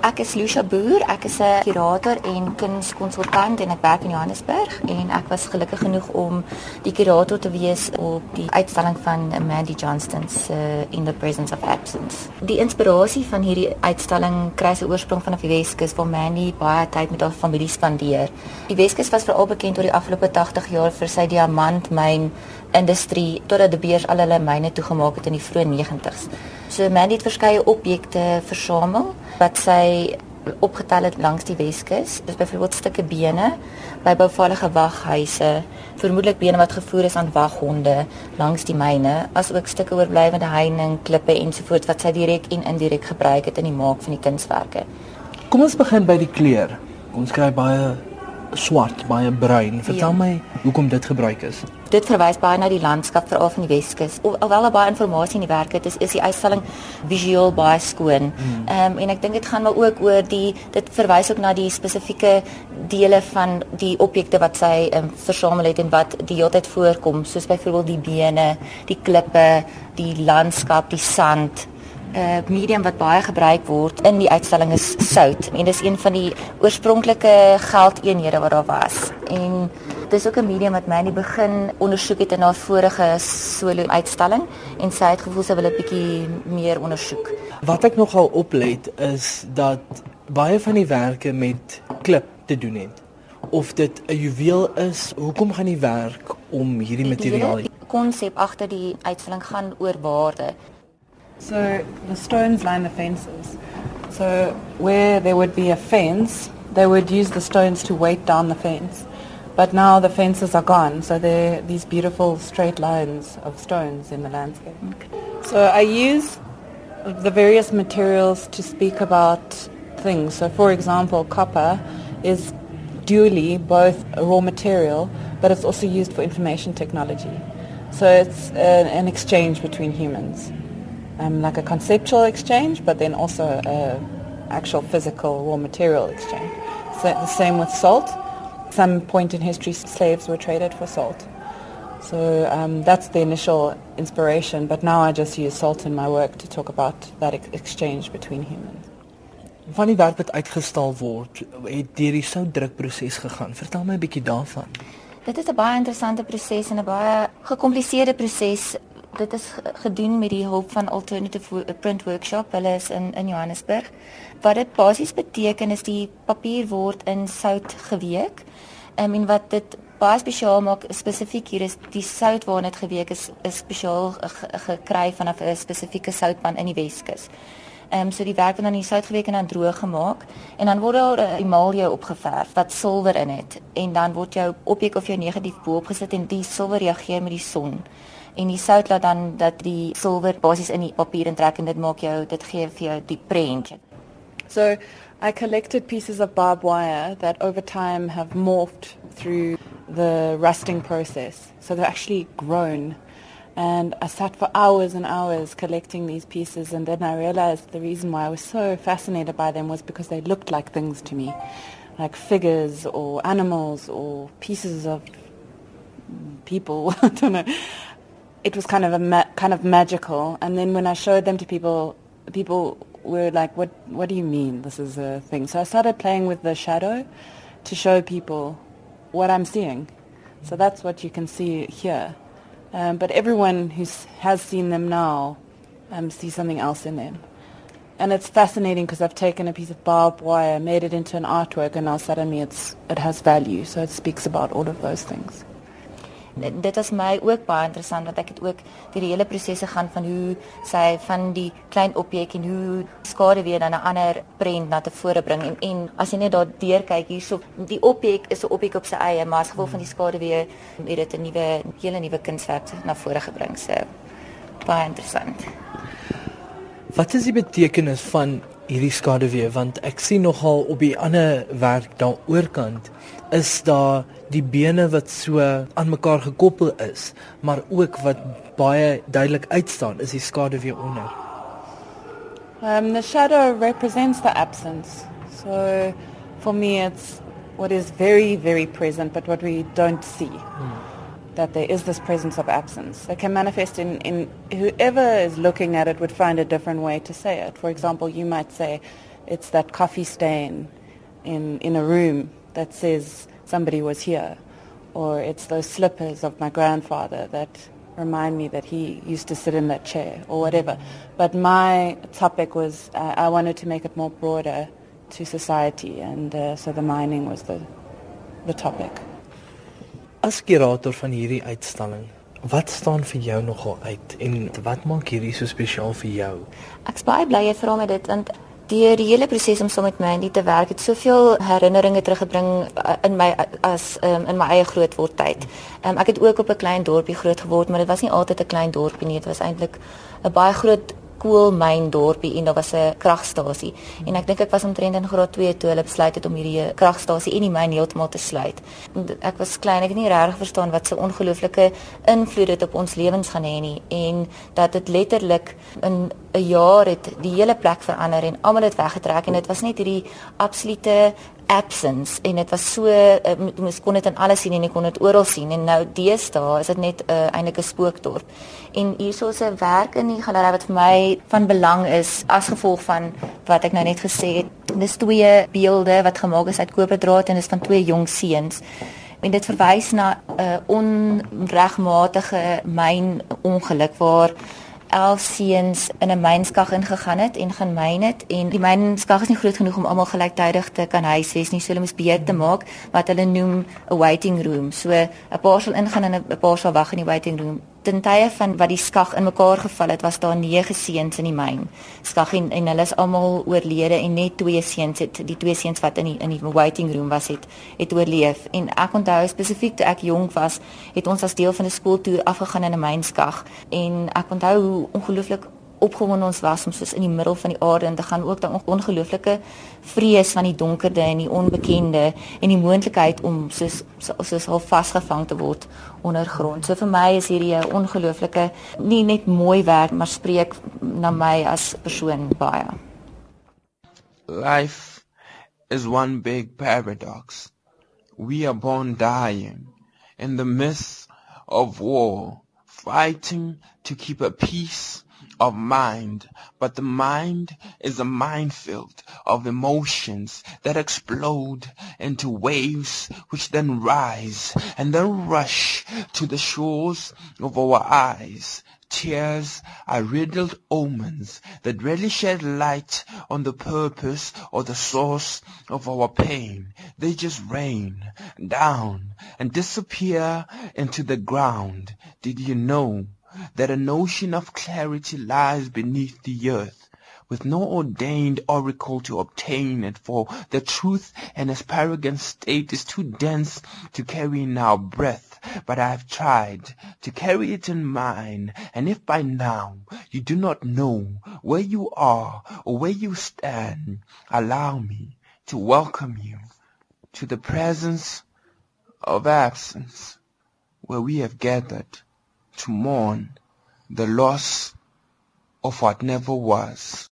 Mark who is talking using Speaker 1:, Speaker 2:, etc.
Speaker 1: Ek is Lucia Boer, ek is 'n kurator en kunskonsultant en ek werk in Johannesburg en ek was gelukkig genoeg om die kurator te wees op die uitstalling van Mandy Johnston se uh, In the Presence of Absence. Die inspirasie van hierdie uitstalling kry sy oorsprong vanaf die Weskus waar Mandy baie tyd met haar familie spandeer. Die Weskus was veral bekend oor die afgelope 80 jaar vir sy diamantmyn industrie totdat die beers al hulle myne toegemaak het in die vroeë 90's. So Mandy het verskeie objekte versamel wat sy opgetel het langs die Weskus. Dis byvoorbeeld stukke bene by bouvallige waghuise, vermoedelik bene wat gevoer is aan waghonde langs die myne, asook stukke oorblywende heining, klippe ensovoorts wat sy direk en indirek gebruik het in die maak van die kunswerke.
Speaker 2: Kom ons begin by die kleur. Ons kry baie swart, baie bruin. Vertel ja. my hoekom dit gebruik is.
Speaker 1: Dit verwys baie na die landskap veral van die Weskus. Alhoewel daar baie inligting in die werk het, is, is die uitstalling visueel baie skoon. Hmm. Ehm um, en ek dink dit gaan maar ook oor die dit verwys ook na die spesifieke dele van die objekte wat sy um, versamel het en wat die hele tyd voorkom, soos byvoorbeeld die bene, die klippe, die landskap, die sand. 'n uh, eh, medium wat baie gebruik word in die uitstalling is sout en dis een van die oorspronklike geldeenhede wat daar was. En dis ook 'n medium wat my in die begin ondersoek het in haar vorige solo uitstalling en sy het gevoel sy wil 'n bietjie meer ondersoek.
Speaker 2: Wat ek nogal oplet is dat baie van die werke met klip te doen het. Of dit 'n juweel is, hoekom gaan die werk om hierdie materiaal?
Speaker 1: Die konsep agter die uitstalling gaan oor waarde.
Speaker 3: So the stones line the fences. So where there would be a fence, they would use the stones to weight down the fence. But now the fences are gone, so there are these beautiful straight lines of stones in the landscape. So I use the various materials to speak about things. So for example, copper is dually both a raw material, but it's also used for information technology. So it's an, an exchange between humans um, like a conceptual exchange, but then also a actual physical raw material exchange. So the same with salt. Some point in history, slaves were traded for salt. So um, that's the initial inspiration, but now I just use salt in my work to talk about that ex exchange between humans.
Speaker 2: Van die werk wat uitgestal word, het deur die soutdrukproses gegaan. Vertel my 'n bietjie daarvan.
Speaker 1: Dit is 'n baie interessante proses en 'n baie gekompliseerde proses dit is gedoen met die hulp van Alternative Print Workshop. Hulle is in in Johannesburg. Wat dit basies beteken is die papier word in sout geweek. Um, en wat dit baie spesiaal maak spesifiek hier is die sout waarna dit geweek is is spesiaal gekry vanaf 'n spesifieke soutpan in die Weskus. Ehm um, so die werk word dan in sout geweek en dan droog gemaak en dan word daar 'n emalie opgeverf wat silwer in het en dan word jou objek of jou negatief bo-op gesit en die silwer reageer met die son en die sout laat dan dat die silwer basies in die papier intrek en dit maak jou dit gee vir jou die.
Speaker 3: So I collected pieces of barbed wire that over time have morphed through the rusting process. So they're actually grown. And I sat for hours and hours collecting these pieces and then I realized the reason why I was so fascinated by them was because they looked like things to me. Like figures or animals or pieces of people. I don't know it was kind of a ma- kind of magical. And then when I showed them to people, people were like, "What? What do you mean? This is a thing?" So I started playing with the shadow to show people what I'm seeing. So that's what you can see here. Um, but everyone who has seen them now um, sees something else in them. And it's fascinating because I've taken a piece of barbed wire, made it into an artwork, and now suddenly it's, it has value. So it speaks about all of those things.
Speaker 1: Dit was my ook baie interessant want ek het ook die hele prosesse gaan van hoe sy van die klein objek en hoe skade weer dan 'n ander prent na tevore bring. En en as jy net daar deur kyk hierso die objek is 'n objek op sy eie maar as gevolg van die skade weer het dit 'n nuwe hele nuwe kunswerk na vore gebring. So baie interessant.
Speaker 2: Wat is die betekenis van hierdie skaduwee want ek sien nogal op die ander werk daar oorkant is daar die bene wat so aan mekaar gekoppel is, maar ook wat baie duidelik uitstaan is die skaduwee onder.
Speaker 3: Um the shadow represents the absence. So for me it's what is very very present but what we don't see. Hmm. That there is this presence of absence. It can manifest in in whoever is looking at it would find a different way to say it. For example, you might say It's that coffee stain in, in a room that says somebody was here. Or it's those slippers of my grandfather that remind me that he used to sit in that chair or whatever. But my topic was uh, I wanted to make it more broader to society and uh, so the mining was the, the topic.
Speaker 2: As curator van hierdie uitstalling, wat staan vir jou nogal uit en wat maak hierdie so spesiaal vir jou?
Speaker 1: Ek's baie bly jy vra my dit want deur die hele proses om saam so met Mandy te werk het soveel herinneringe teruggebring uh, in my as um, in my eie grootword tyd. Um, ek het ook op 'n klein dorpie groot geword, maar dit was nie altyd 'n klein dorpie nie, dit was eintlik 'n baie groot koolmyn dorpie en daar was 'n kragstasie. En ek dink ek was omtrent in graad 2 toe hulle besluit het om hierdie kragstasie en die myn heeltemal te sluit. Ek was klein, ek het nie regtig verstaan wat so ongelooflike invloed dit op ons lewens gaan hê nie en dat dit letterlik in 'n jaar het die hele plek verander en almal het weggetrek en dit was net hierdie absolute absence en dit was so uh, mens kon dit in alles sien en jy kon dit oral sien en nou deesdae is dit net 'n uh, eintlik 'n spookdorp. En hierso is 'n werk in die galery wat vir my van belang is as gevolg van wat ek nou net gesê het. Dis twee beelde wat gemaak is uit koperdraad en dit is van twee jong seuns. En dit verwys na 'n uh, onregmatige myn ongeluk waar 11 seuns in 'n mynskag ingegaan het en gaan myn het en die mynskag is nie groot genoeg om almal gelyktydig te kan huisves nie. So hulle moes beheer te maak wat hulle noem 'n waiting room. So 'n paar sal ingaan en 'n paar sal wag in die waiting room ten tye van wat die skag in mekaar geval het, was daar 9 seuns in die myn. Skag en, en hulle is almal oorlede en net twee seuns het die twee seuns wat in die in die waiting room was het het oorleef. En ek onthou spesifiek toe ek jonk was, het ons as deel van 'n skooltoer afgegaan in 'n mynskag en ek onthou hoe ongelooflik opgewonde ons was om soos in die middel van die aarde in te gaan ook daai ongelooflike vrees van die donkerte en die onbekende en die moontlikheid om soos soos half vasgevang te word ondergrond. So vir my is hierdie 'n ongelooflike nie net mooi werk maar spreek na my as persoon baie.
Speaker 4: Life is one big paradox. We are born dying in the midst of war, fighting to keep a peace of mind, but the mind is a minefield of emotions that explode into waves which then rise and then rush to the shores of our eyes. Tears are riddled omens that rarely shed light on the purpose or the source of our pain. They just rain down and disappear into the ground. Did you know that an ocean of clarity lies beneath the earth, with no ordained oracle to obtain it, for the truth and asparagus state is too dense to carry in our breath. But I have tried to carry it in mine, and if by now you do not know where you are or where you stand, allow me to welcome you to the presence of absence, where we have gathered to mourn the loss of what never was.